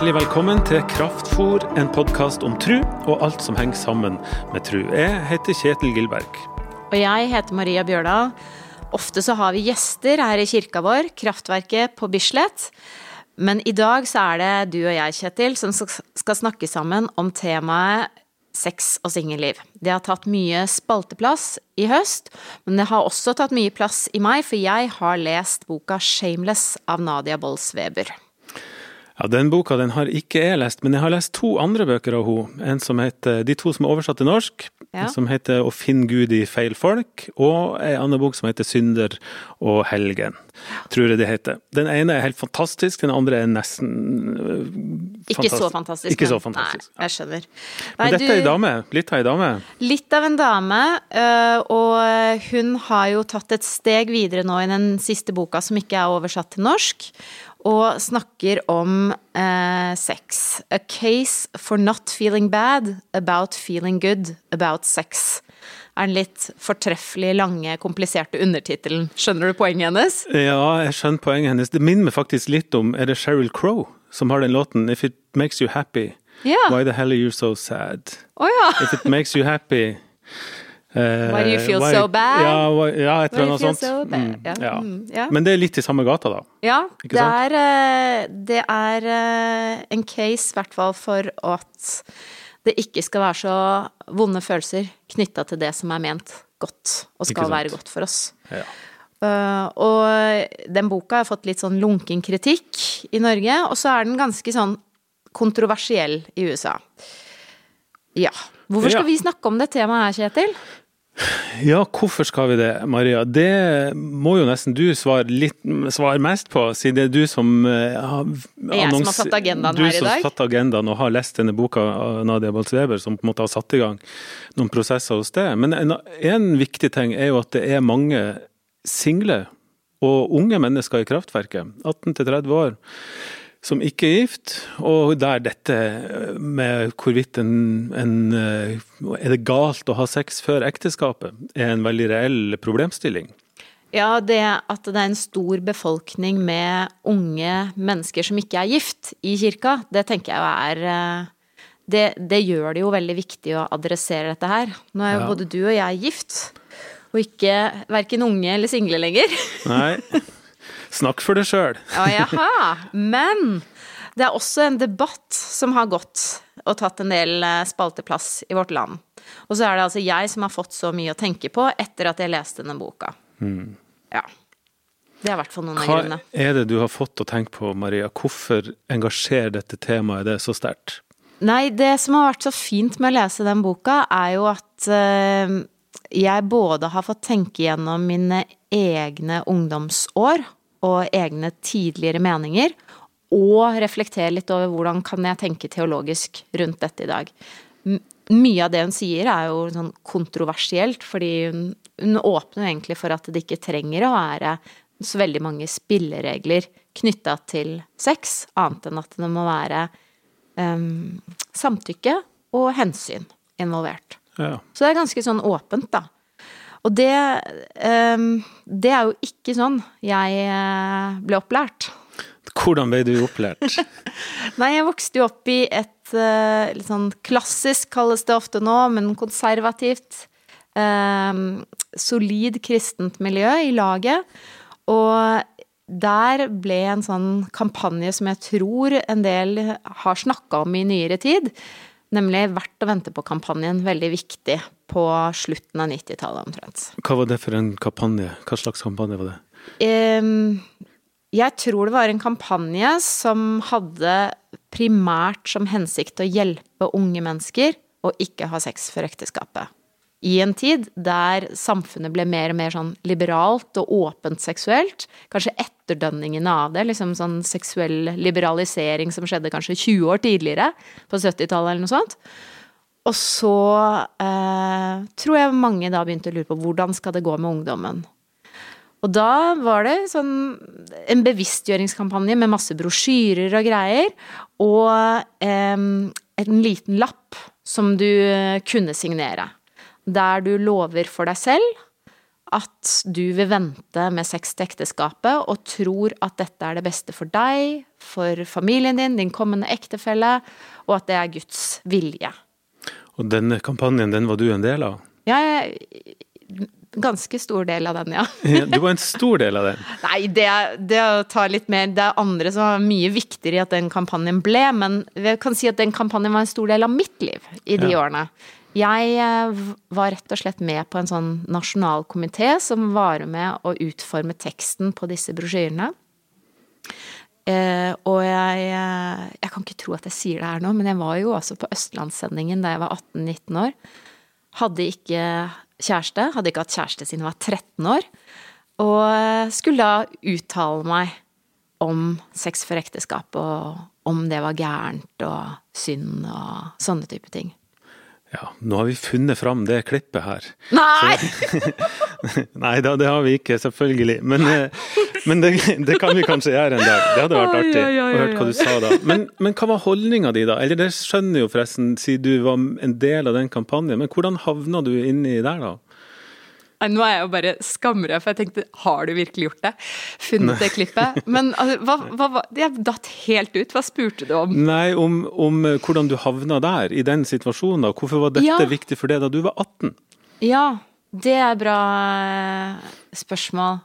Hjertelig velkommen til Kraftfor, en podkast om tru og alt som henger sammen med tru. Jeg heter Kjetil Gilberg. Og jeg heter Maria Bjørdal. Ofte så har vi gjester her i kirka vår, Kraftverket på Bislett. Men i dag så er det du og jeg, Kjetil, som skal snakke sammen om temaet sex og singelliv. Det har tatt mye spalteplass i høst, men det har også tatt mye plass i meg, for jeg har lest boka Shameless av Nadia Bolls Weber. Ja, Den boka den har ikke jeg lest, men jeg har lest to andre bøker av henne. En som heter, De to som er oversatt til norsk, ja. som heter 'Å finne Gud i feil folk', og en annen bok som heter 'Synder og helgen', tror jeg det heter. Den ene er helt fantastisk, den andre er nesten Ikke Ikke så fantastisk. Ikke så fantastisk. Nei, jeg skjønner. Nei, men dette du, er ei dame. Litt av ei dame. Litt av en dame, uh, og hun har jo tatt et steg videre nå i den siste boka som ikke er oversatt til norsk og snakker om eh, sex. A case for not feeling bad about feeling good about sex. Er den litt fortreffelig lange, kompliserte undertittelen. Skjønner du poenget hennes? Ja, jeg skjønner poenget hennes. Det minner meg faktisk litt om Er det Sheryl Crow som har den låten If it makes you happy, yeah. why the hell are you so sad? Oh, ja. If it makes you happy why do you feel why, so bad? Ja, ja et eller annet sånt. So mm, ja. Mm, ja. Men det er litt i samme gata, da. Ja, det er, eh, det er, eh, en case, i hvert fall, for at det ikke skal være så vonde følelser knytta til det som er ment godt, og skal være godt for oss. Ja. Uh, og den boka har fått litt sånn lunken kritikk i Norge, og så er den ganske sånn kontroversiell i USA. Ja. Hvorfor skal ja. vi snakke om det temaet her, Kjetil? Ja, hvorfor skal vi det, Maria? Det må jo nesten du svare, litt, svare mest på, siden det er du som uh, har Jeg som har satt agendaen her i dag? Du som har satt agendaen og har lest denne boka av Nadia Balsweber, som på en måte har satt i gang noen prosesser hos det. Men en, en viktig ting er jo at det er mange single og unge mennesker i kraftverket, 18 til 30 år som ikke er gift, og der dette med hvorvidt en, en, Er det galt å ha sex før ekteskapet, er en veldig reell problemstilling. Ja, det at det er en stor befolkning med unge mennesker som ikke er gift i kirka, det tenker jeg er det, det gjør det jo veldig viktig å adressere dette her. Nå er jo ja. både du og jeg gift, og ikke verken unge eller single lenger. Nei. Snakk for deg sjøl. ja, jaha. Men det er også en debatt som har gått og tatt en del eh, spalteplass i vårt land. Og så er det altså jeg som har fått så mye å tenke på etter at jeg leste denne boka. Mm. Ja. Det er i hvert fall noen av grunnene. Hva er det du har fått å tenke på, Maria? Hvorfor engasjerer dette temaet det så sterkt? Nei, det som har vært så fint med å lese den boka, er jo at uh, jeg både har fått tenke gjennom mine egne ungdomsår og egne tidligere meninger, og reflektere litt over hvordan kan jeg tenke teologisk rundt dette i dag. Mye av det hun sier er jo sånn kontroversielt, fordi hun, hun åpner jo egentlig for at det ikke trenger å være så veldig mange spilleregler knytta til sex, annet enn at det må være um, samtykke og hensyn involvert. Ja. Så det er ganske sånn åpent, da. Og det, um, det er jo ikke sånn jeg eh, ble opplært. Hvordan ble du opplært? Nei, jeg vokste jo opp i et uh, litt sånn klassisk, kalles det ofte nå, men konservativt, um, solid kristent miljø i laget. Og der ble en sånn kampanje som jeg tror en del har snakka om i nyere tid, nemlig Verdt å vente på-kampanjen, veldig viktig på slutten av 90-tallet omtrent. Hva var det for en kampanje? Hva slags kampanje var det? Jeg tror det var en kampanje som hadde primært som hensikt å hjelpe unge mennesker å ikke ha sex før ekteskapet. I en tid der samfunnet ble mer og mer sånn liberalt og åpent seksuelt. Kanskje etterdønningene av det, liksom sånn seksuell liberalisering som skjedde kanskje 20 år tidligere, på 70-tallet eller noe sånt. Og så eh, tror jeg mange da begynte å lure på hvordan skal det gå med ungdommen. Og da var det sånn en bevisstgjøringskampanje med masse brosjyrer og greier, og eh, en liten lapp som du kunne signere. Der du lover for deg selv at du vil vente med sex til ekteskapet og tror at dette er det beste for deg, for familien din, din kommende ektefelle, og at det er Guds vilje. Og denne kampanjen, den var du en del av? Jeg ganske stor del av den, ja. du var en stor del av den? Nei, det, det tar litt mer Det er andre som var mye viktigere i at den kampanjen ble, men jeg kan si at den kampanjen var en stor del av mitt liv i de ja. årene. Jeg eh, var rett og slett med på en sånn nasjonal komité som var med å utforme teksten på disse brosjyrene. Eh, og jeg, eh, jeg kan ikke tro at jeg sier det her nå, men jeg var jo også på Østlandssendingen da jeg var 18-19 år. Hadde ikke kjæreste, hadde ikke hatt kjæreste siden jeg var 13 år. Og skulle da uttale meg om sex for ekteskap, og om det var gærent og synd og sånne type ting. Ja, nå har vi funnet fram det klippet her. Nei! Nei da, det har vi ikke, selvfølgelig. Men, eh, men det, det, kan vi kanskje gjøre en dag. Det hadde vært artig å høre hva du sa da. Men, men hva var holdninga di da? Eller det skjønner jo forresten, siden du var en del av den kampanjen. Men hvordan havna du inni der da? Nå er jeg jo bare skamrød, for jeg tenkte har du virkelig gjort det? Funnet det klippet? Men altså, hva, hva, jeg datt helt ut. Hva spurte du om? Nei, om, om eh, hvordan du havna der, i den situasjonen. Hvorfor var dette ja. viktig for deg da du var 18? Ja, det er bra eh, spørsmål.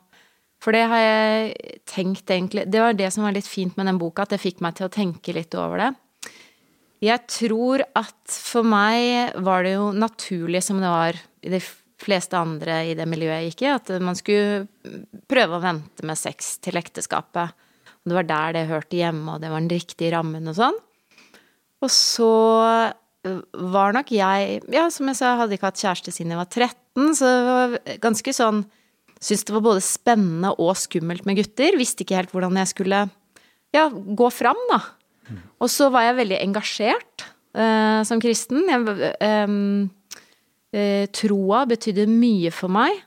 For det har jeg tenkt egentlig Det var det som var litt fint med den boka, at det fikk meg til å tenke litt over det. Jeg tror at for meg var det jo naturlig som det var i de fleste andre i det miljøet jeg gikk i, at man skulle prøve å vente med sex til ekteskapet. Og det var der det hørte hjemme, og det var den riktige rammen og sånn. Og så øh, var nok jeg Ja, som jeg sa, hadde ikke hatt kjæreste siden jeg var 13, så det var ganske sånn Syntes det var både spennende og skummelt med gutter. Visste ikke helt hvordan jeg skulle ja, gå fram, da. Og så var jeg veldig engasjert uh, som kristen. Jeg, eh, troa betydde mye for meg.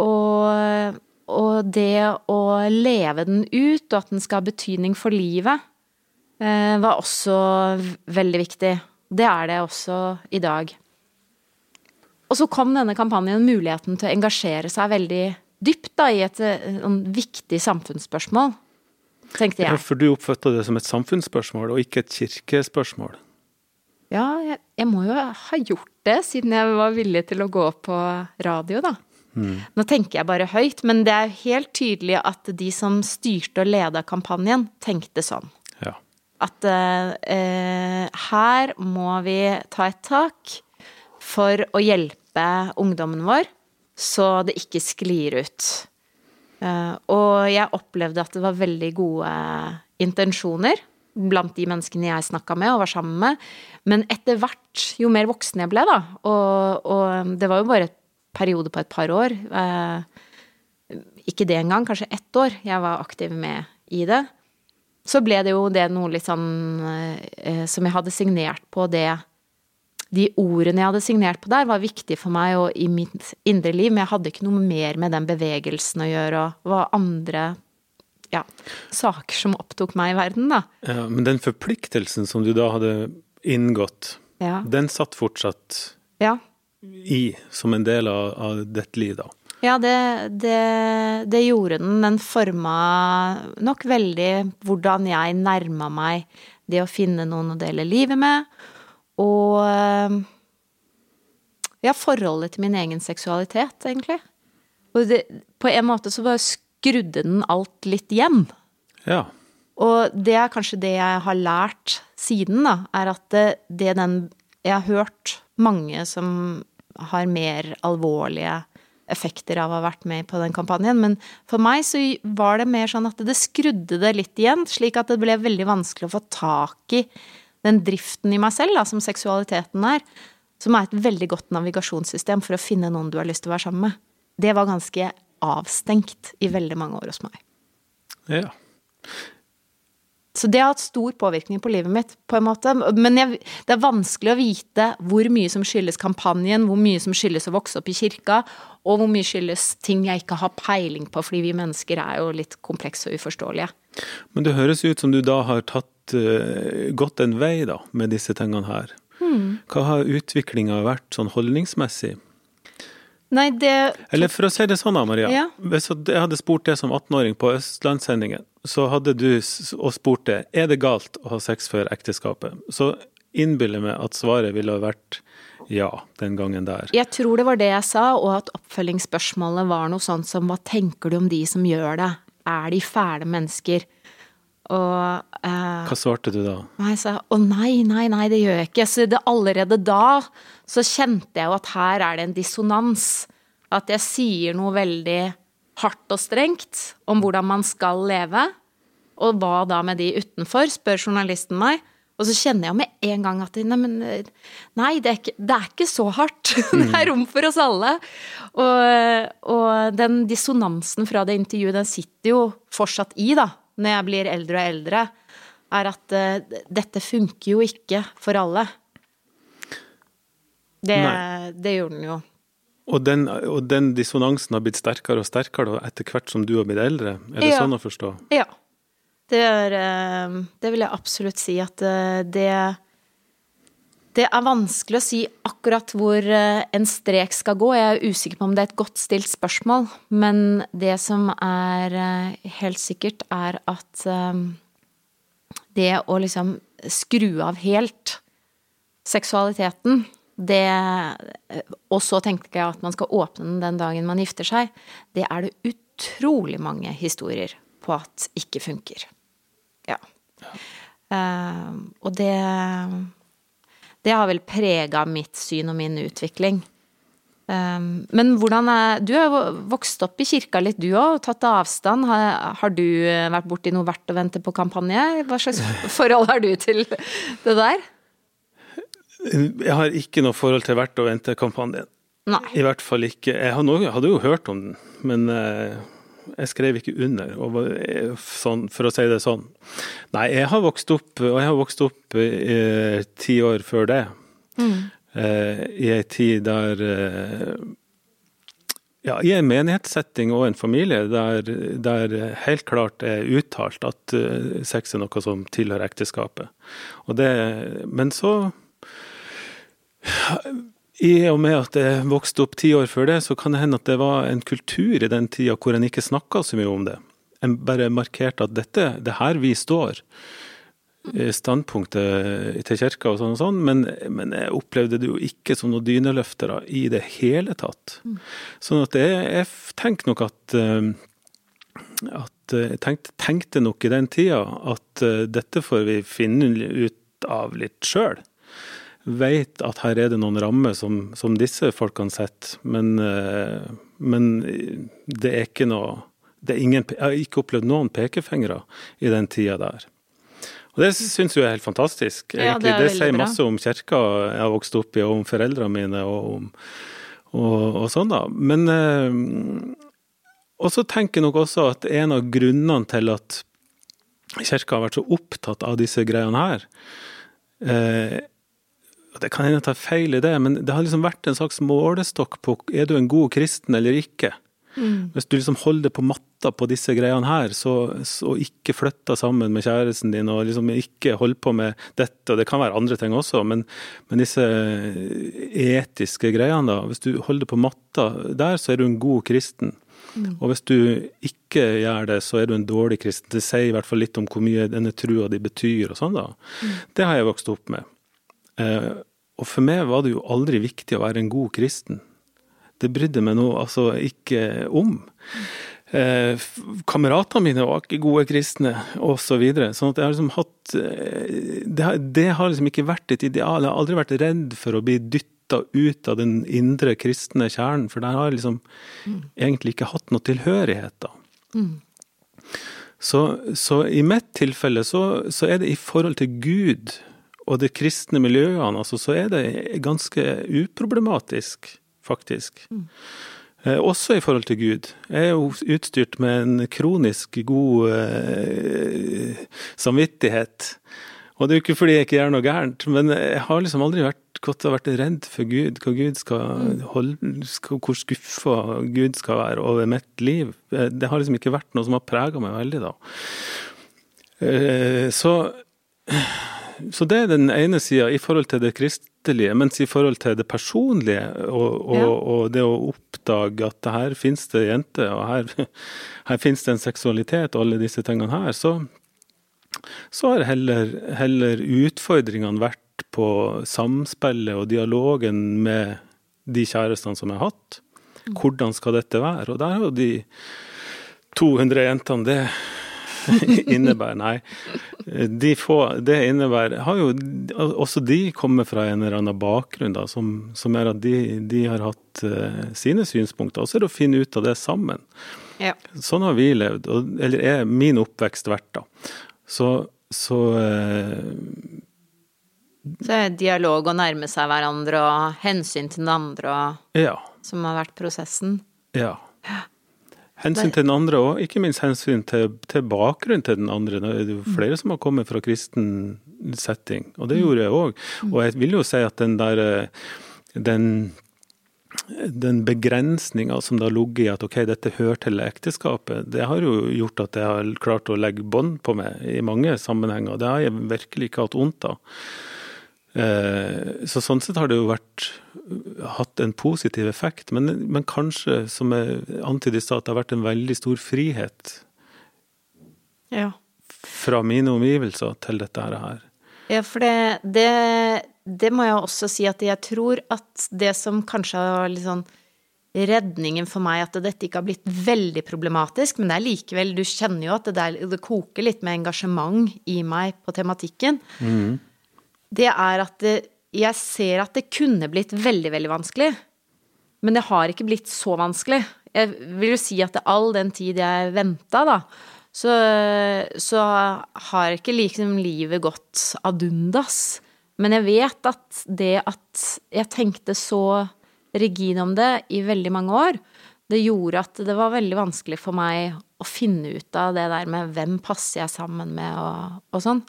Og, og, det å leve den ut, og at den skal ha betydning for livet, eh, var også veldig viktig. Det er det også i dag. Og så kom denne kampanjen muligheten til å engasjere seg veldig dypt da, i et, et, et viktig samfunnsspørsmål, tenkte jeg. Ja, for du oppfatta det som et samfunnsspørsmål, og ikke et kirkespørsmål? Ja, jeg, jeg, må jo ha gjort det, siden jeg var villig til å gå på radio, da. Mm. Nå tenker jeg bare høyt, men det er helt tydelig at de som styrte og leda kampanjen, tenkte sånn. Ja. At eh, her må vi ta et tak for å hjelpe ungdommen vår, så det ikke sklir ut. Eh, og jeg opplevde at det var veldig gode intensjoner blant de menneskene jeg snakka med og var sammen med. Men etter hvert, jo mer voksen jeg ble, da, og, og det var jo bare et periode på et par år eh, Ikke det engang, kanskje ett år jeg var aktiv med i det. Så ble det jo det noe litt sånn eh, som jeg hadde signert på det De ordene jeg hadde signert på der, var viktige for meg og i mitt indre liv, men jeg hadde ikke noe mer med den bevegelsen å gjøre, og hva andre ja, saker som opptok meg i verden, da. Ja, men den forpliktelsen som du da hadde inngått, ja. den satt fortsatt ja. i som en del av, av ditt liv, da? Ja, det, det, det, gjorde den. Den forma nok veldig hvordan jeg nærma meg det å finne noen å dele livet med, og ja, forholdet til min egen seksualitet, egentlig. Og det, på en måte så bare skrudde den alt litt igjen. Ja. Og det er kanskje det jeg har lært siden, da, er at det, det den Jeg har hørt mange som har mer alvorlige effekter av å ha vært med på den kampanjen, men for meg så var det mer sånn at det skrudde det litt igjen, slik at det ble veldig vanskelig å få tak i den driften i meg selv, da, som seksualiteten er, som er et veldig godt navigasjonssystem for å finne noen du har lyst til å være sammen med. Det var ganske avstengt i veldig mange år hos meg. Ja. Så det har hatt stor påvirkning på livet mitt, på en måte. Men jeg, det er vanskelig å vite hvor mye som skyldes kampanjen, hvor mye som skyldes å vokse opp i kirka, og hvor mye skyldes ting jeg ikke har peiling på, fordi vi mennesker er jo litt komplekse og uforståelige. Men det høres ut som du da har tatt uh, gått en vei da, med disse tingene her. Hmm. Hva har utviklinga vært sånn holdningsmessig? Nei, det Eller for å si det sånn da, Maria. Ja. Hvis jeg hadde spurt det som 18-åring på Østlandssendingen, så hadde du og spurt det er det galt å ha sex før ekteskapet. Så innbiller jeg meg at svaret ville vært ja den gangen der. Jeg tror det var det jeg sa, og at oppfølgingsspørsmålet var noe sånt som hva tenker du om de som gjør det? Er de fæle mennesker? Og eh, Hva svarte du da? jeg sa å nei, nei, nei, det gjør jeg ikke. Så det allerede da så kjente jeg jo at her er det en dissonans. At jeg sier noe veldig hardt og strengt om hvordan man skal leve. Og hva da med de utenfor, spør journalisten meg. Og så kjenner jeg med en gang at nei, men, nei det, er ikke, det er ikke så hardt. Det er rom for oss alle. Og, og den dissonansen fra det intervjuet, den sitter jo fortsatt i, da, når jeg blir eldre og eldre. Er at uh, dette funker jo ikke for alle. Det, det gjorde den jo. Og den, og den dissonansen har blitt sterkere og sterkere etter hvert som du har blitt eldre? Er det Ja. sånn å forstå? Ja. Det, er, eh, det vil jeg absolutt si at eh, det Det er vanskelig å si akkurat hvor eh, en strek skal gå. Jeg er usikker på om det er et godt stilt spørsmål, men det som er eh, helt sikkert, er at eh, det å liksom skru av helt seksualiteten, det Og så tenker jeg at man skal åpne den den dagen man gifter seg. Det er det utrolig mange historier på at ikke funker. Ja. Eh, og det Det har vel prega mitt syn og min utvikling. Eh, men hvordan er Du har jo vokst opp i kirka litt, du òg, og tatt avstand. Har, har du vært borti noe verdt å vente på-kampanje? Hva slags forhold har du til det der? Jeg har ikke noe forhold til Verdt å vente-kampanjen. I hvert fall ikke. Jeg hadde jo hørt om den, men eh, jeg skrev ikke under, og var, eh, sånn, for å si det sånn. Nei, jeg har vokst opp, og jeg har vokst opp eh, ti år før det. Eh, I ei tid der eh, ja, I en menighetssetting og en familie der, der helt klart er uttalt at eh, sex er noe som tilhører ekteskapet. Og det, men så i og med at jeg vokste opp ti år før det, så kan det hende at det var en kultur i den tida hvor en ikke snakka så mye om det. En bare markerte at dette, det er her vi står. Standpunktet til kirka og sånn og sånn, men, men jeg opplevde det jo ikke som noen dyneløftere i det hele tatt. Sånn at jeg, jeg tenker nok at eh, at eh, jeg tenkte, tenkte nok i den tida at eh, dette får vi finne ut av litt sjøl vet at her er det noen rammer som, som disse folkene setter, men, eh, men det er ikke noe det er ingen, Jeg har ikke opplevd noen pekefingre i den tida der. Og det syns jeg er helt fantastisk. Ja, det det sier masse om kirka jeg har vokst opp i, og om foreldrene mine, og, om, og, og sånn, da. Men eh, Og så tenker jeg nok også at en av grunnene til at kirka har vært så opptatt av disse greiene her, eh, det kan hende jeg tar feil i det, men det har liksom vært en slags målestokk på er du en god kristen eller ikke. Hvis du liksom holder på matta på disse greiene her, så, så ikke flytter sammen med kjæresten din, og liksom ikke holder på med dette, og det kan være andre ting også, men, men disse etiske greiene, da. Hvis du holder på matta der, så er du en god kristen. Og hvis du ikke gjør det, så er du en dårlig kristen. Det sier i hvert fall litt om hvor mye denne trua di betyr og sånn, da. Det har jeg vokst opp med. Eh, og for meg var det jo aldri viktig å være en god kristen. Det brydde meg nå altså ikke om. Eh, kameratene mine var ikke gode kristne, osv. Så videre. sånn at jeg har liksom hatt eh, det, har- det har liksom ikke vært et ideal. Jeg har aldri vært redd for å bli dytta ut av den indre kristne kjernen, for der har jeg liksom egentlig ikke hatt noe tilhørighet, da. Så, så i mitt tilfelle så, så er det i forhold til Gud og de kristne miljøene, altså, så er det ganske uproblematisk, faktisk. Eh, også i forhold til Gud. Jeg er jo utstyrt med en kronisk god eh, samvittighet. Og det er jo ikke fordi jeg ikke gjør noe gærent, men jeg har liksom aldri vært, godt ha vært redd for Gud, hva Gud skal holde, skal, hvor skuffa Gud skal være over mitt liv. Eh, Det har liksom ikke vært noe som har prega meg veldig, da. Eh, Så, så det er den ene sida i forhold til det kristelige, mens i forhold til det personlige og, og, ja. og det å oppdage at her finnes det jenter, og her, her finnes det en seksualitet og alle disse tingene her, så, så har heller, heller utfordringene vært på samspillet og dialogen med de kjærestene som jeg har hatt. Mm. Hvordan skal dette være? Og der er jo de 200 jentene det innebærer, nei. De få, det innebærer Har jo også de kommer fra en eller annen bakgrunn da, som, som er at de, de har hatt uh, sine synspunkter. Og så er det å finne ut av det sammen. Ja. Sånn har vi levd, og, eller er min oppvekst verdt, da. Så, så uh, så er dialog å nærme seg hverandre og hensyn til den andre og ja. som har vært prosessen. Ja. Hensyn til den andre, og ikke minst hensyn til, til bakgrunnen til den andre. Det er jo mm. flere som har kommet fra kristen setting, og det mm. gjorde jeg òg. Og jeg vil jo si at den der den, den begrensninga som det har ligget i at ok, dette hører til ekteskapet, det har jo gjort at jeg har klart å legge bånd på meg i mange sammenhenger. Det har jeg virkelig ikke hatt vondt av. Eh, så sånn sett har det jo vært hatt en positiv effekt, men, men kanskje, som jeg antydet i stad, det har vært en veldig stor frihet ja. fra mine omgivelser til dette her. Ja, for det, det, det må jeg også si at jeg tror at det som kanskje har litt sånn redningen for meg at dette ikke har blitt veldig problematisk, men det er likevel Du kjenner jo at det, der, det koker litt med engasjement i meg på tematikken. Mm det er at det, jeg ser at det kunne blitt veldig, veldig vanskelig. Men det har ikke blitt så vanskelig. Jeg vil jo si at all den tid jeg venta, da, så, så, har ikke liksom livet gått ad undas. Men jeg vet at det at jeg tenkte så rigid om det i veldig mange år, det gjorde at det var veldig vanskelig for meg å finne ut av det der med hvem passer jeg sammen med og, og sånn.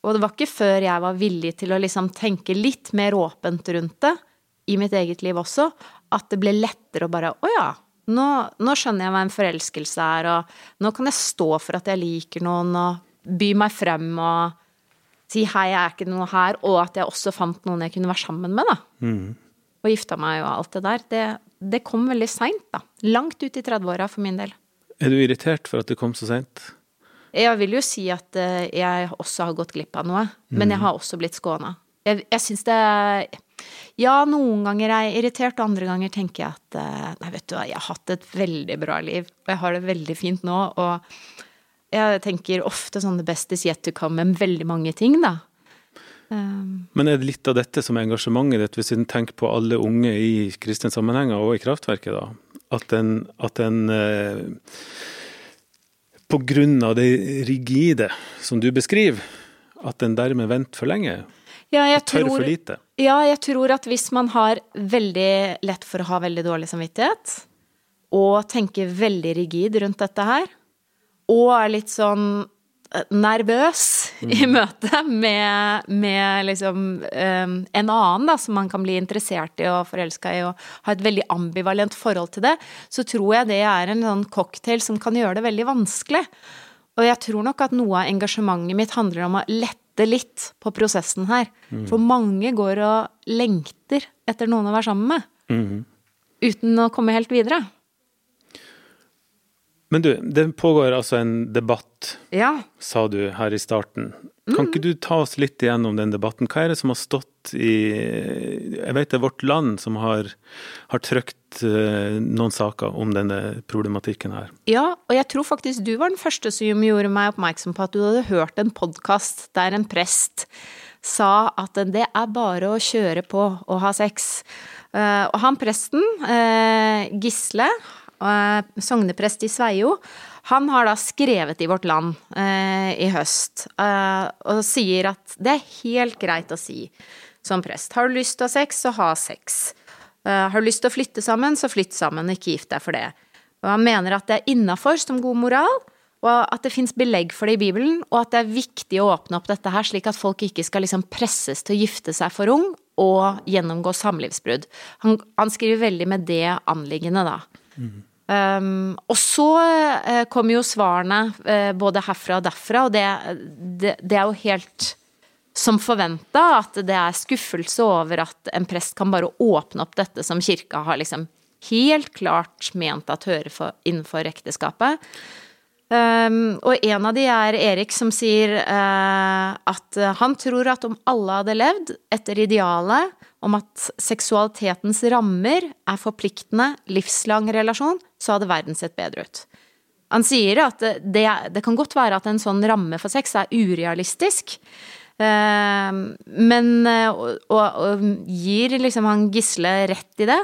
Og det var ikke før jeg var villig til å liksom tenke litt mer åpent rundt det, i mitt eget liv også, at det ble lettere å bare Å ja, nå, nå, skjønner jeg hva en forelskelse er, og nå kan jeg stå for at jeg liker noen, og by meg frem og si hei, jeg er ikke noe her, og at jeg også fant noen jeg kunne være sammen med, da. Mm. Og gifta meg og alt det der. Det, det kom veldig seint, da. Langt ut i 30-åra for min del. Er du irritert for at det kom så seint? Jeg vil jo si at eh, jeg også har gått glipp av noe, men jeg mm. har også blitt skåna. Jeg, jeg syns det Ja, noen ganger er jeg irritert, og andre ganger tenker jeg at eh, Nei, vet du hva, jeg har hatt et veldig bra liv, og jeg har det veldig fint nå, og jeg tenker ofte sånn the best is yet to come med veldig mange ting, da. Um, men er det litt av dette som er engasjementet ditt, hvis en tenker på alle unge i kristne sammenhenger og i kraftverket, da? At en, at en eh, av det rigide som du beskriver, at den dermed venter for lenge? Ja, jeg tør tror, for lite? Ja, jeg tror at hvis man har veldig lett for å ha veldig dårlig samvittighet, og tenker veldig rigid rundt dette her, og er litt sånn nervøs mm. i møte med, med liksom um, en annen da, som man kan bli interessert i og forelska i, og ha et veldig ambivalent forhold til det, så tror jeg det er en sånn cocktail som kan gjøre det veldig vanskelig. Og jeg tror nok at noe av engasjementet mitt handler om å lette litt på prosessen her. Mm. For mange går og lengter etter noen å være sammen med. Mm. Uten å komme helt videre. Men du, det pågår altså en debatt, ja. sa du her i starten. Kan ikke du ta oss litt igjennom den debatten? Hva er det som har stått i Jeg vet det er Vårt Land som har, har trykt uh, noen saker om denne problematikken her. Ja, og jeg tror faktisk du var den første som gjorde meg oppmerksom på at du hadde hørt en podkast der en prest sa at det er bare å kjøre på og ha sex. Uh, og han presten, uh, Gisle, Eh, sogneprest i Sveio, han har da skrevet i Vårt Land eh, i høst eh, og sier at det er helt greit å si som prest har du lyst til å ha sex, så ha sex. Eh, har du lyst til å flytte sammen, så flytt sammen, ikke gift deg for det. Og han mener at det er innafor som god moral, og at det fins belegg for det i Bibelen, og at det er viktig å åpne opp dette her, slik at folk ikke skal liksom presses til å gifte seg for ung og gjennomgå samlivsbrudd. Han, han skriver veldig med det anliggende, da. Mm. Um, og så uh, kommer jo svarene uh, både herfra og derfra, og det, det, det, er jo helt som forventa, at det er skuffelse over at en prest kan bare åpne opp dette som kirka har liksom helt klart ment at hører for, innenfor ekteskapet. Um, og en av de er Erik som sier uh, at han tror at om alle hadde levd etter idealet om at seksualitetens rammer er forpliktende, livslang relasjon, så hadde verden sett bedre ut. Han sier at det, det kan godt være at en sånn ramme for sex er urealistisk, uh, men og, og gir liksom han Gisle rett i det.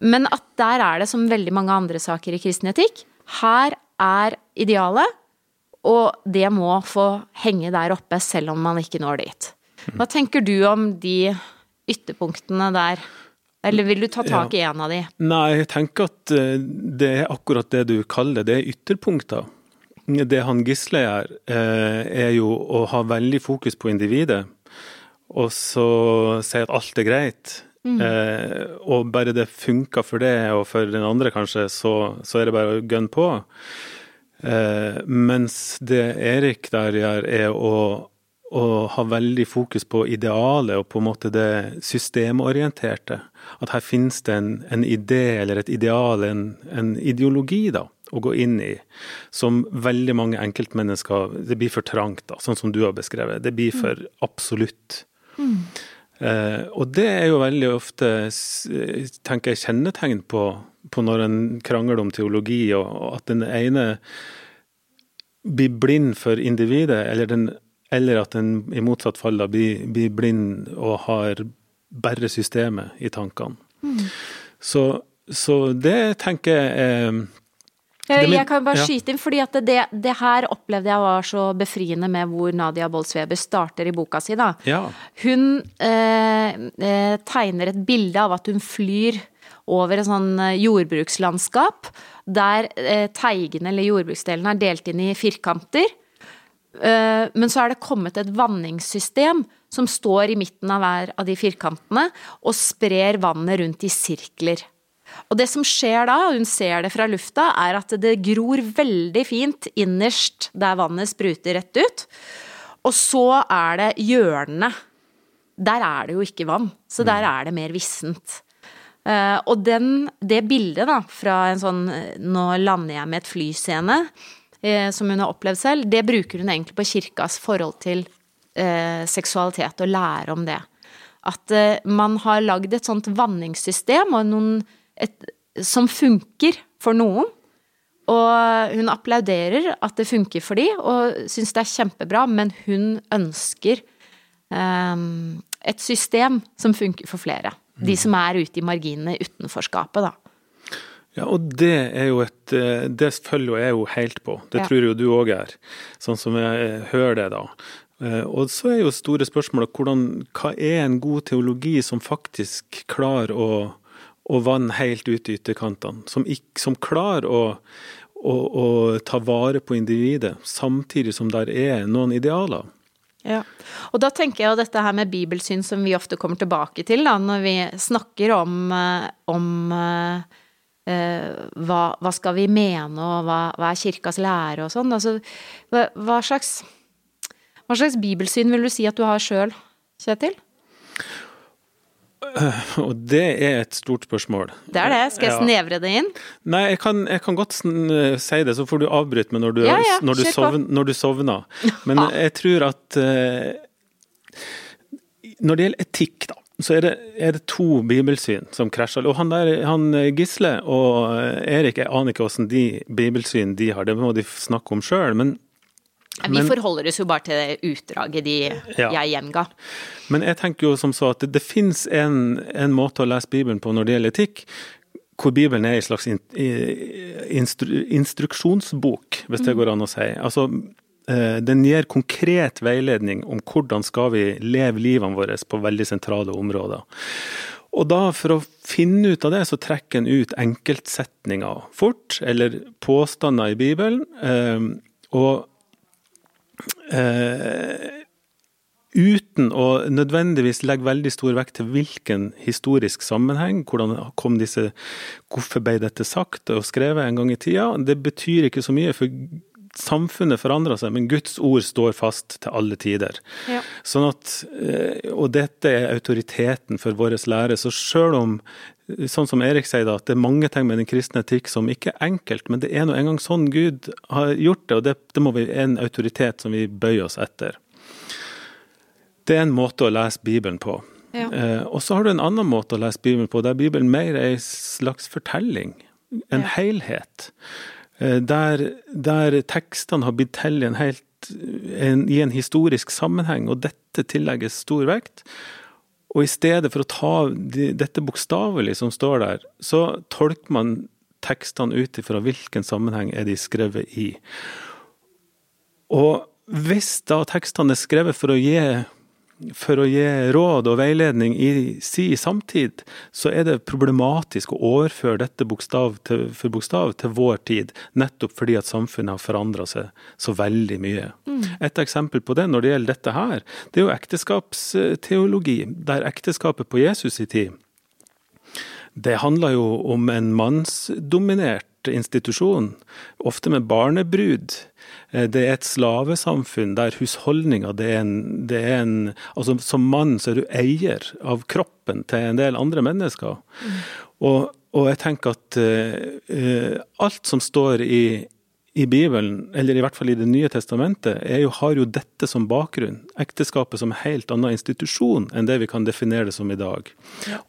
Men at der er det som veldig mange andre saker i kristen etikk. Her er idealet, og det må få henge der oppe selv om man ikke når dit. Hva tenker du om de ytterpunktene der? Eller vil du ta tak i en av de? Nei, jeg tenker at eh, det er akkurat det du kaller det, er ytterpunkter. Det han Gisle gjør, eh, er jo å ha veldig fokus på individet, og så si at alt er greit. Mm. Eh, og bare det funker for det, og for den andre kanskje, så, så er det bare å gønne på. Mens det Erik der gjør, er å, å, ha veldig fokus på idealet og på en måte det systemorienterte. At her finnes det en, en idé eller et ideal, en, en, ideologi, da, å gå inn i, som veldig mange enkeltmennesker Det blir for trangt, da, sånn som du har beskrevet. Det blir for absolutt. Mm. Eh, og det er jo veldig ofte, tenker jeg, kjennetegn på, på når en krangler om teologi, og at den ene blir blind for individet, eller, den, eller at den i motsatt fall da blir, blir, blind og har bare systemet i tankene. Mm. Så, så, det tenker jeg er jeg kan bare skyte inn, fordi at det, det, her opplevde jeg var så befriende med hvor Nadia Bolsweber starter i boka si, da. Ja. Hun eh, eh, tegner et bilde av at hun flyr over et sånn eh, jordbrukslandskap, der eh, teigene eller jordbruksdelen er delt inn i firkanter. Eh, men så er det kommet et vanningssystem som står i midten av hver av de firkantene, og sprer vannet rundt i sirkler. Og det som skjer da, og hun ser det fra lufta, er at det gror veldig fint innerst der vannet spruter rett ut. Og så er det hjørnene. Der er det jo ikke vann, så der er det mer vissent. Uh, og den, det bildet da, fra en sånn Nå lander jeg med et flyscene, som hun har opplevd selv, det bruker hun egentlig på kirkas forhold til uh, seksualitet, og lære om det. At man har lagd et sånt vanningssystem og noen et, som funker for noen. Og hun applauderer at det funker for de, og syns det er kjempebra, men hun ønsker um, et system som funker for flere. De som er ute i marginene, utenforskapet, da. Ja, og det er jo et eh, Det følger jeg jo helt på. Det ja. tror jo du òg er, sånn som jeg hører det, da. Eh, og så er jo store spørsmålet hvordan, hva er en god teologi som faktisk klarer å å vann helt ut i ytterkantene. Som, som klarer å, å, å, ta vare på individet, samtidig som der er noen idealer. Ja, og da tenker jeg jo dette her med bibelsyn som vi ofte kommer tilbake til da, når vi snakker om, eh, om eh, hva, hva, skal vi mene, og hva, hva er kirkas lære og sånn. Altså, hva, hva, slags, hva slags bibelsyn vil du si at du har sjøl, Kjetil? Og det er et stort spørsmål. Det er det. Skal jeg snevre det inn? Nei, jeg kan, jeg kan godt si det, så får du avbryte meg når du, ja, ja. når du, sovn, når du sovner. Men jeg tror at uh, Når det gjelder etikk, da, så er det, er det, to bibelsyn som krasjer. Og han, der, han Gisle og Erik, jeg aner ikke hvordan de bibelsyn de har, det må de snakke om sjøl. Men vi men, forholder oss jo bare til det utdraget de ja. jeg gjenga. Men jeg tenker jo som så at det, det fins en, en, måte å lese Bibelen på når det gjelder etikk, hvor Bibelen er en slags in, instru, instruksjonsbok, hvis det mm. går an å si. Altså, eh, den gir konkret veiledning om hvordan skal vi leve livene våre på veldig sentrale områder. Og da, for å finne ut av det, så trekker en ut enkeltsetninger fort, eller påstander i Bibelen. Eh, og eh, uten å nødvendigvis legge veldig stor vekt til hvilken historisk sammenheng, hvordan kom disse, hvorfor ble dette sagt og skrevet en gang i tida. Det betyr ikke så mye, for samfunnet forandrer seg, men Guds ord står fast til alle tider. Ja. Sånn at, eh, og dette er autoriteten for vår lære. Så selv om, sånn som Erik sier, da, at det er mange ting med den kristne etikk som ikke er enkelt, men det er nå engang sånn Gud har gjort det, og det, det må være en autoritet som vi bøyer oss etter. Det er en måte å lese Bibelen på. Ja. Eh, og så har du en annen måte å lese Bibelen på, der Bibelen mer er en slags fortelling. En Ja. helhet. Eh, der, der tekstene har blitt til en, helt, en, i en historisk sammenheng, og dette tillegges stor vekt. Og i stedet for å ta de, dette bokstavelig som står der, så tolker man tekstene ut ifra hvilken sammenheng er de skrevet i. Og hvis da tekstene er skrevet for å gi for å gi råd og veiledning i si samtid, så er det problematisk å overføre dette bokstav til, for bokstav til vår tid, nettopp fordi at samfunnet har forandra seg så veldig mye. Et eksempel på det når det gjelder dette her, det er jo ekteskapsteologi, der ekteskapet på Jesus i tid det handler jo om en mannsdominert institusjon, ofte med barnebrud. Eh, Det er et slavesamfunn der husholdninga det er en, det er en Altså som mann så er du eier av kroppen til en del andre mennesker. Og, og jeg tenker at eh, alt som står i, i Bibelen, eller i hvert fall i Det nye testamentet, er jo, har jo dette som bakgrunn. Ekteskapet som en helt annen institusjon enn det vi kan definere det som i dag.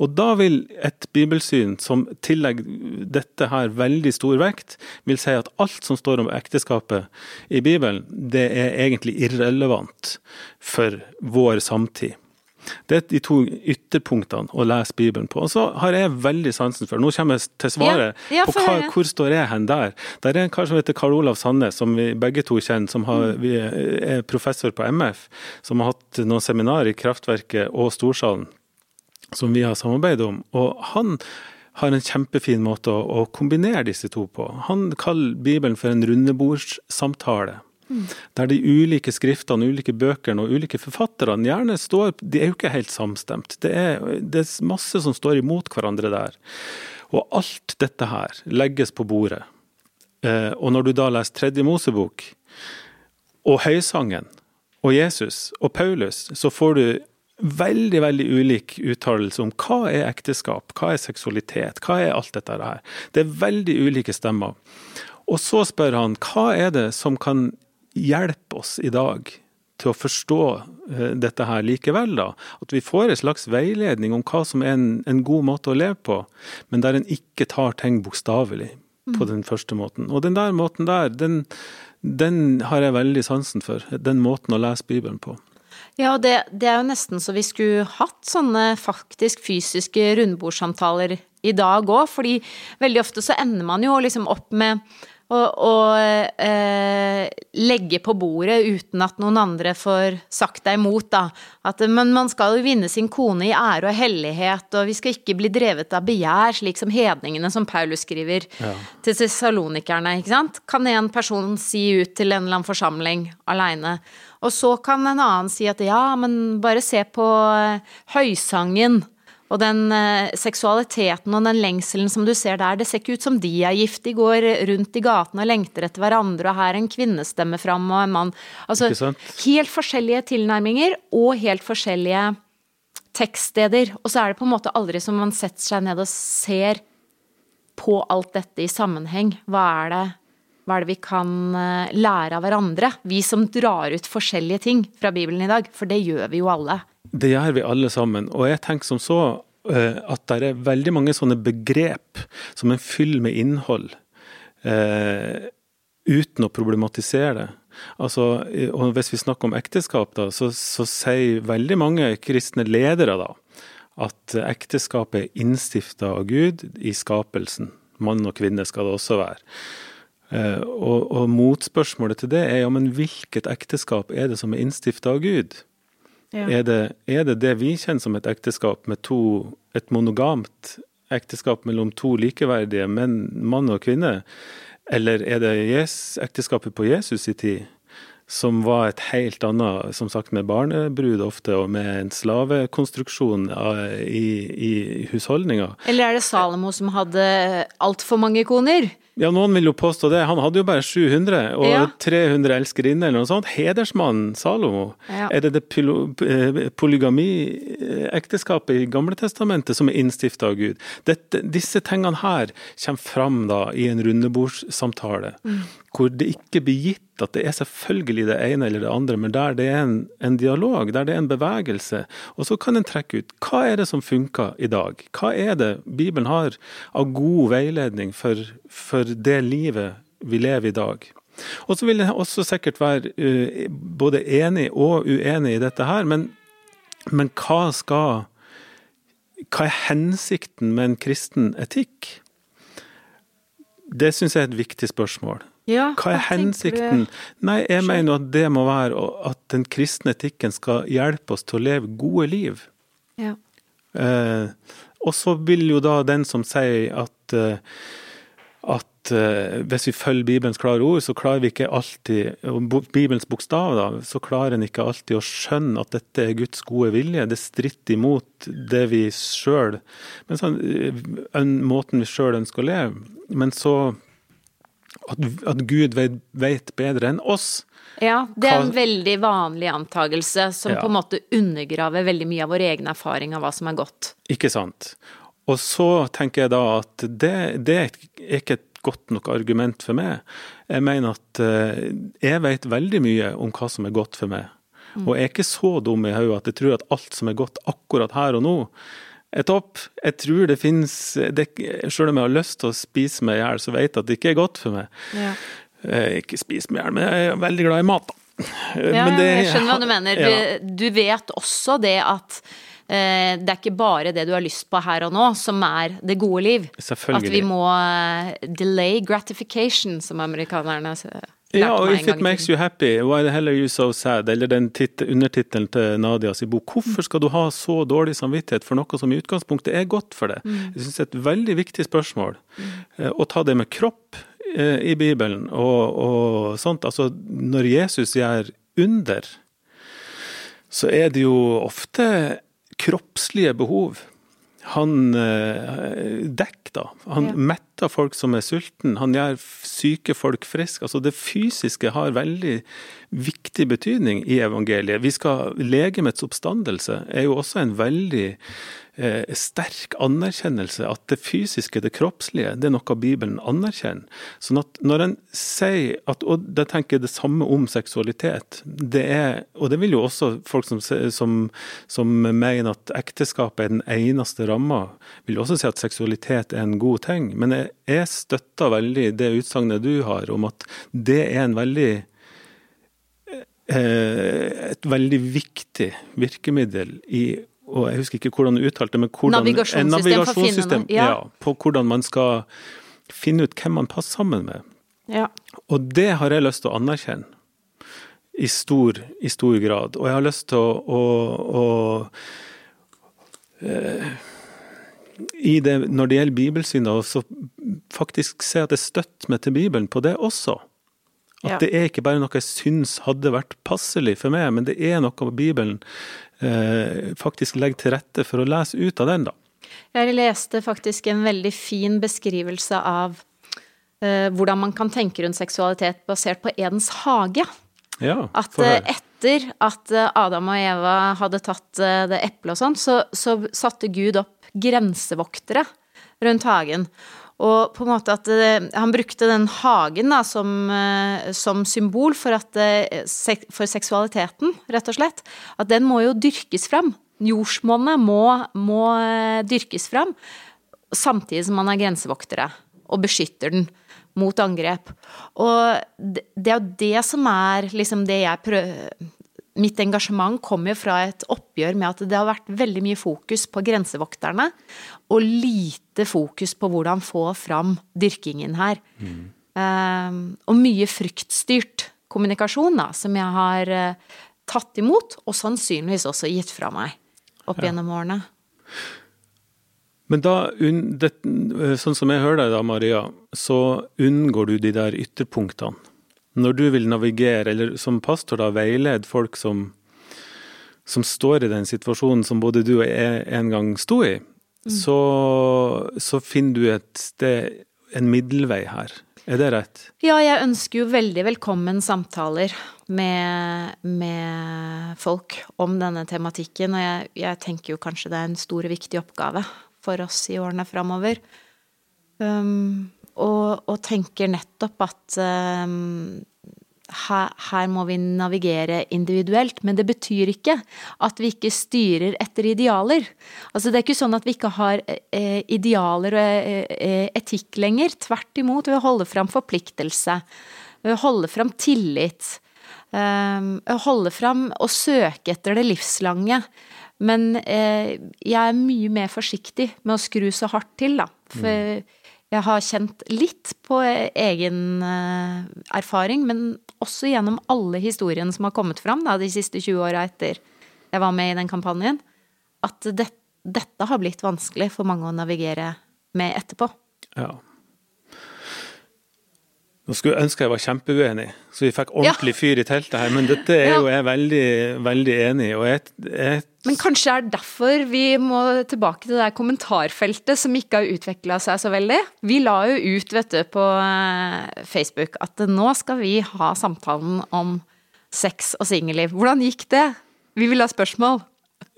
Og da vil et bibelsyn som tillegger dette her veldig stor vekt, vil si at alt som står om ekteskapet i Bibelen, det er egentlig irrelevant for vår samtid. Det er de to ytterpunktene å lese Bibelen på. Og så har jeg veldig sansen for Nå kommer jeg til svaret Ja, ja, på hva, hvor står jeg hen der. Der er en kar som heter Karl Olav Sandnes, som vi begge to kjenner, som har, vi er professor på MF, som har hatt noen seminar i Kraftverket og Storsalen, som vi har samarbeidet om. Og han har en kjempefin måte å, å kombinere disse to på. Han kaller Bibelen for en rundebordssamtale. Der de ulike skriftene, ulike bøkene og ulike forfatterne gjerne står De er jo ikke helt samstemt. Det er, det er masse som står imot hverandre der. Og alt dette her legges på bordet. Eh, og når du da leser Tredje Mosebok, og Høysangen, og Jesus og Paulus, så får du veldig, veldig ulik uttalelse om hva er ekteskap, hva er seksualitet, hva er alt dette her. Det er veldig ulike stemmer. Og så spør han hva er det som kan hjelpe oss i dag til å forstå eh, dette her likevel, da. At vi får en slags veiledning om hva som er en, en god måte å leve på, men der en ikke tar ting bokstavelig på den første måten. Og den der måten der, den, den har jeg veldig sansen for. Den måten å lese Bibelen på. Ja, det, det er jo nesten så vi skulle hatt sånne faktisk fysiske rundbordssamtaler i dag òg, fordi veldig ofte så ender man jo liksom opp med å, å eh, legge på bordet uten at noen andre får sagt deg imot, da. At, men man skal jo vinne sin kone i ære og hellighet, og vi skal ikke bli drevet av begjær, slik som hedningene, som Paulus skriver Ja. til salonikerne. ikke sant? Kan en person si ut til en eller annen forsamling aleine. Og så kan en annen si at ja, men bare se på eh, høysangen. Og den eh, seksualiteten og den lengselen som du ser der, det ser ikke ut som de er gift. De går rundt i gatene og lengter etter hverandre, og her er en kvinne fram og en mann. Altså helt forskjellige tilnærminger og helt forskjellige tekststeder. Og så er det på en måte aldri som man setter seg ned og ser på alt dette i sammenheng. Hva er det, hva er det vi kan eh, lære av hverandre? Vi som drar ut forskjellige ting fra Bibelen i dag, for det gjør vi jo alle. Det gjør vi alle sammen. Og jeg tenker som så eh, at det er veldig mange sånne begrep som en fyller med innhold, eh, uten å problematisere det. Altså, og Hvis vi snakker om ekteskap, da, så, så sier veldig mange kristne ledere da, at ekteskapet er innstifta av Gud i skapelsen. Mann og kvinne skal det også være. Eh, og, og motspørsmålet til det er ja, men hvilket ekteskap er det som er innstifta av Gud? Er, det, er det det vi kjenner som et ekteskap med to Et monogamt ekteskap mellom to likeverdige menn, mann og kvinne? Eller er det ekteskapet på Jesus i tid, som var et helt annet, som sagt med barnebrud ofte, og med en slavekonstruksjon eh, i, i husholdninga? Eller er det Salomo som hadde altfor mange koner? Ja, noen vil jo påstå det. Han hadde jo bare 700, og Ja. 300 elskerinner eller noe sånt. Hedersmannen Salomo. Ja. Er det det eh, polygami-ekteskapet i Gamletestamentet som er innstifta av Gud? Dette, disse tingene her kommer fram da i en rundebordssamtale, hvor det ikke blir gitt at det er selvfølgelig det ene eller det andre, men der det er en, en dialog, der det er en bevegelse. Og så kan en trekke ut hva er det som funker i dag? Hva er det Bibelen har av god veiledning for, for det livet vi lever i dag? Og så vil jeg også sikkert være eh, både enig og uenig i dette her, men, men hva skal Hva er hensikten med en kristen etikk? Det syns jeg er et viktig spørsmål. Ja, Hva er hensikten? Nei, jeg mener at det må være at den kristne etikken skal hjelpe oss til å leve gode liv. Ja. Eh, og så vil jo da den som sier at, eh, at eh, hvis vi følger Bibelens klare ord, så klarer vi ikke alltid, og Bibelens bokstav, da, så klarer en ikke alltid å skjønne at dette er Guds gode vilje. Det stritter imot det vi sjøl Men sånn, eh, måten vi sjøl ønsker å leve. Men så at, at Gud vet, vet bedre enn oss. Ja, det er en veldig vanlig antagelse som Ja. på en måte undergraver veldig mye av vår egen erfaring av hva som er godt. Ikke sant? Og så tenker jeg da at det, det er ikke et godt nok argument for meg. Jeg mener at eh, jeg vet veldig mye om hva som er godt for meg. Og jeg er ikke så dum i hodet at jeg tror at alt som er godt akkurat her og nå, er topp. Jeg tror det finnes Selv om jeg har lyst til å spise meg i hjel, så vet jeg at det ikke er godt for meg. Ja. Eh, Ikke spise meg i hjel, men jeg er veldig glad i mat, da. Eh, Ja, men det- jeg skjønner hva du mener. Ja. Du, du vet også det at det er ikke bare det du har lyst på her og nå som er det gode liv. At vi må eh, delay gratification, som amerikanerne sier. Ja, og If it makes you happy, why the hell are you so sad? Eller den tit- undertittelen til Nadias i bok. Hvorfor skal du ha så dårlig samvittighet for noe som i utgangspunktet er godt for deg? Mm. Jeg synes det er et veldig viktig spørsmål. Eh, Å ta det med kropp eh, i Bibelen og, og sånt. Altså, når Jesus gjør under, så er det jo ofte kroppslige behov. Han eh, dekker, da. Han Ja. metter folk som er sultne. Han gjør syke folk friske. Altså det fysiske har veldig viktig betydning i evangeliet. Vi skal Legemets oppstandelse er jo også en veldig eh, sterk anerkjennelse at det fysiske, det kroppslige, det er noe Bibelen anerkjenner. Sånn at når en sier at, Og da tenker jeg det samme om seksualitet. Det er, og det vil jo også folk som, som, som mener at ekteskapet er den eneste ramma, vil også si at seksualitet er en god ting. Men jeg, jeg støtter veldig det utsagnet du har om at det er en veldig eh, et veldig viktig virkemiddel i og Jeg husker ikke hvordan du uttalte det, men hvordan, Navigasjonssystem navigasjonssystem, ja. ja, på hvordan man skal finne ut hvem man passer sammen med. Ja. Og det har jeg lyst til å anerkjenne. I stor, i stor grad. Og jeg har lyst til å, å, å eh, i det, Når det gjelder bibelsyn, så faktisk se at jeg støtter meg til Bibelen på det også. At Ja. det er ikke bare noe jeg syns hadde vært passelig for meg, men det er noe Bibelen eh, faktisk legger til rette for å lese ut av den, da. Jeg leste faktisk en veldig fin beskrivelse av eh, hvordan man kan tenke rundt seksualitet basert på Edens hage. Ja, At eh, etter at eh, Adam og Eva hadde tatt eh, det eplet og sånn, så, så satte Gud opp grensevoktere rundt hagen. Og på en måte at eh, han brukte den hagen da, som, eh, som symbol for, at, eh, for seksualiteten, rett og slett. At den må jo dyrkes fram. Jordsmonnet må, må dyrkes fram, samtidig som man er grensevoktere og beskytter den mot angrep. Og det er jo det som er liksom det jeg prøver Mitt engasjement kommer jo fra et oppgjør med at det har vært veldig mye fokus på grensevokterne, og lite fokus på hvordan få fram dyrkingen her. Eh, og mye fryktstyrt kommunikasjon, da, som jeg har uh, tatt imot, og sannsynligvis også gitt fra meg opp gjennom årene. Men da, det, sånn som jeg hører deg da, Maria, så unngår du de der ytterpunktene. Når du vil navigere, eller som pastor da, veilede folk som, som står i den situasjonen som både du og jeg en gang sto i, så, så finner du et sted en middelvei her. Er det rett? Ja, jeg ønsker jo veldig velkommen samtaler med, med folk om denne tematikken, og jeg, jeg, tenker jo kanskje det er en stor og viktig oppgave for oss i årene framover. Um, og, og, tenker nettopp at um, her, her, må vi navigere individuelt, men det betyr ikke at vi ikke styrer etter idealer. Altså Det er ikke sånn at vi ikke har eh, idealer og eh, eh etikk lenger. Tvert imot, ved å holde fram forpliktelse, ved å holde fram tillit. Eh, holde fram og søke etter det livslange. Men eh, jeg er mye mer forsiktig med å skru så hardt til, da. For mm jeg har kjent litt på egen eh, erfaring, men også gjennom alle historiene som har kommet fram da, de siste 20 åra etter jeg var med i den kampanjen, at det, dette har blitt vanskelig for mange å navigere med etterpå. Ja. Nå skulle ønske jeg var kjempeuenig, så vi fikk ordentlig fyr i teltet her. Men dette er jo jeg veldig, veldig enig i. Og Jeg, jeg... Men kanskje er det derfor vi må tilbake til det der kommentarfeltet som ikke har utvikla seg så veldig. Vi la jo ut, vet du, på eh, Facebook at nå skal vi ha samtalen om sex og singelliv. Hvordan gikk det? Vi vil ha spørsmål.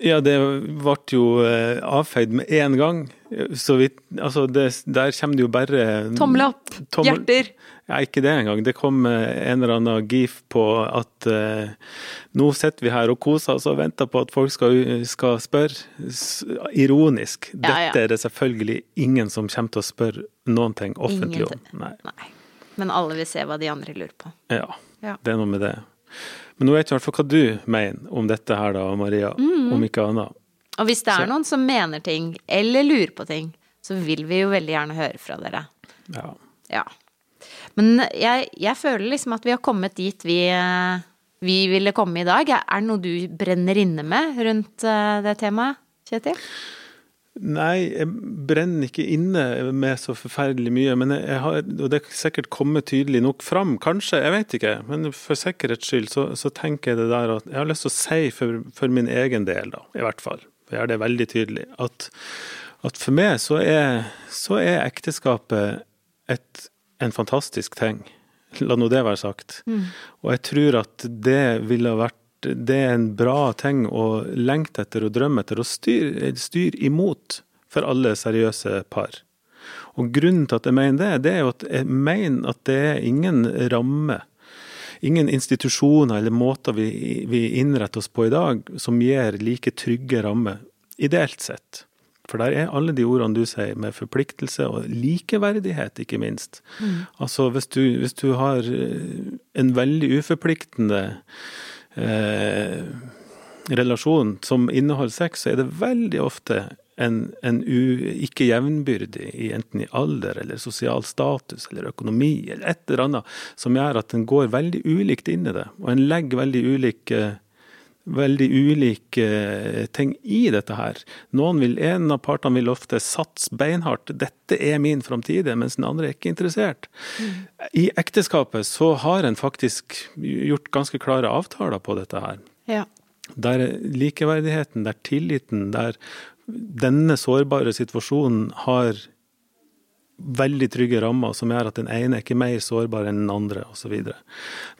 Ja, det ble jo eh, avfeid med én gang. Så vi, altså det, der kommer det jo bare Tommel opp, tommel, hjerter. Ja, ikke det engang. Det kom eh, en eller annen gif på at uh, nå sitter vi her og koser oss og venter på at folk skal, skal spørre. Ironisk. Ja, Dette ja. er det selvfølgelig ingen som kommer til å spørre noen ting offentlig om. Nei. Nei. Men alle vil se hva de andre lurer på. Ja, ja. det er noe med det. Men nå vet jeg i hvert fall hva du mener om dette her da, Maria. Mm. Om ikke annet. Og hvis det er så. noen som mener ting, eller lurer på ting, så vil vi jo veldig gjerne høre fra dere. Ja. ja. Men jeg, jeg, føler liksom at vi har kommet dit vi, vi ville komme i dag. Er det noe du brenner inne med rundt eh, det temaet, Kjetil? Nei, jeg brenner ikke inne med så forferdelig mye. Men jeg har, og det er sikkert kommet tydelig nok fram, kanskje, jeg vet ikke. Men for sikkerhets skyld så, så tenker jeg det der at jeg har lyst til å si for, for min egen del, da, i hvert fall, har det veldig tydelig, at, at for meg så er, så er ekteskapet et en fantastisk ting. La nå det være sagt. Mm. Og jeg tror at det ville vært det er en bra ting å lengte etter og drømme etter og styre styr imot for alle seriøse par. Og grunnen til at jeg mener det, det er jo at jeg mener at det er ingen ramme, ingen institusjoner eller måter vi, vi innretter oss på i dag som gir like trygge rammer, ideelt sett. For der er alle de ordene du sier, med forpliktelse og likeverdighet, ikke minst. Mm. Altså hvis du, hvis du, har eh, en veldig uforpliktende eh, relasjon som inneholder sex, så er det veldig ofte en, en u, ikke jevnbyrdig, i, enten i alder eller sosial status eller økonomi eller et eller annet, som gjør at en går veldig ulikt inn i det. Og en legger veldig ulike veldig ulike eh, ting i dette her. Noen vil, En av partene vil ofte satse beinhardt. 'Dette er min framtid', mens den andre er ikke interessert. Mm. I ekteskapet så har en faktisk gjort ganske klare avtaler på dette her. Ja. Der likeverdigheten, der tilliten, der denne sårbare situasjonen har veldig trygge rammer som gjør at den ene er ikke mer sårbar enn den andre, osv.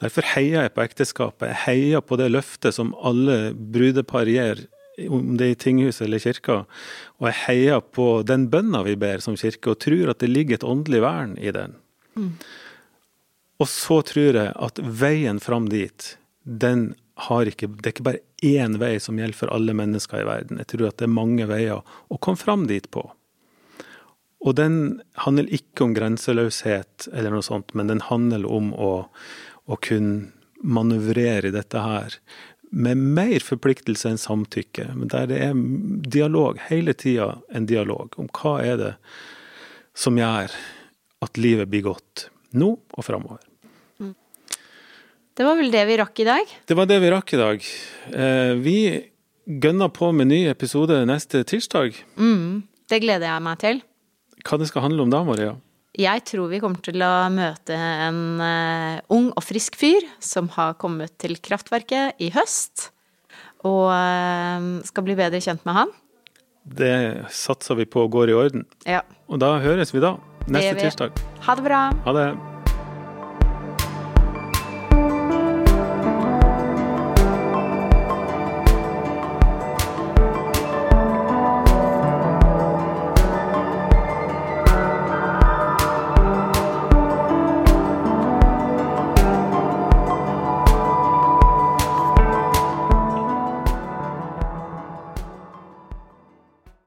Derfor heier jeg på ekteskapet. Jeg heier på det løftet som alle brudepar gir, om det er i tinghuset eller kirka. Og jeg heier på den bønna vi ber som kirke, og tror at det ligger et åndelig vern i den. Mm. Og så tror jeg at veien fram dit, den ikke Det er ikke bare én vei som gjelder for alle mennesker i verden. Jeg tror at det er mange veier å komme fram dit på. Og den handler ikke om grenseløshet eller noe sånt, men den handler om å, å kunne manøvrere i dette her med mer forpliktelse enn samtykke. Men der det er dialog, hele tida en dialog om hva er det som gjør at livet blir godt nå og framover. Det var vel det vi rakk i dag? Det var det vi rakk i dag. Eh, vi gønner på med ny episode neste tirsdag. Mm, det gleder jeg meg til. Hva det skal handle om da, Maria? Jeg tror vi kommer til å møte en uh, ung og frisk fyr som har kommet til Kraftverket i høst. Og uh, skal bli bedre kjent med han. Det satser vi på går i orden. Ja. Og da høres vi da. Neste tirsdag. Ha det bra. Ha det.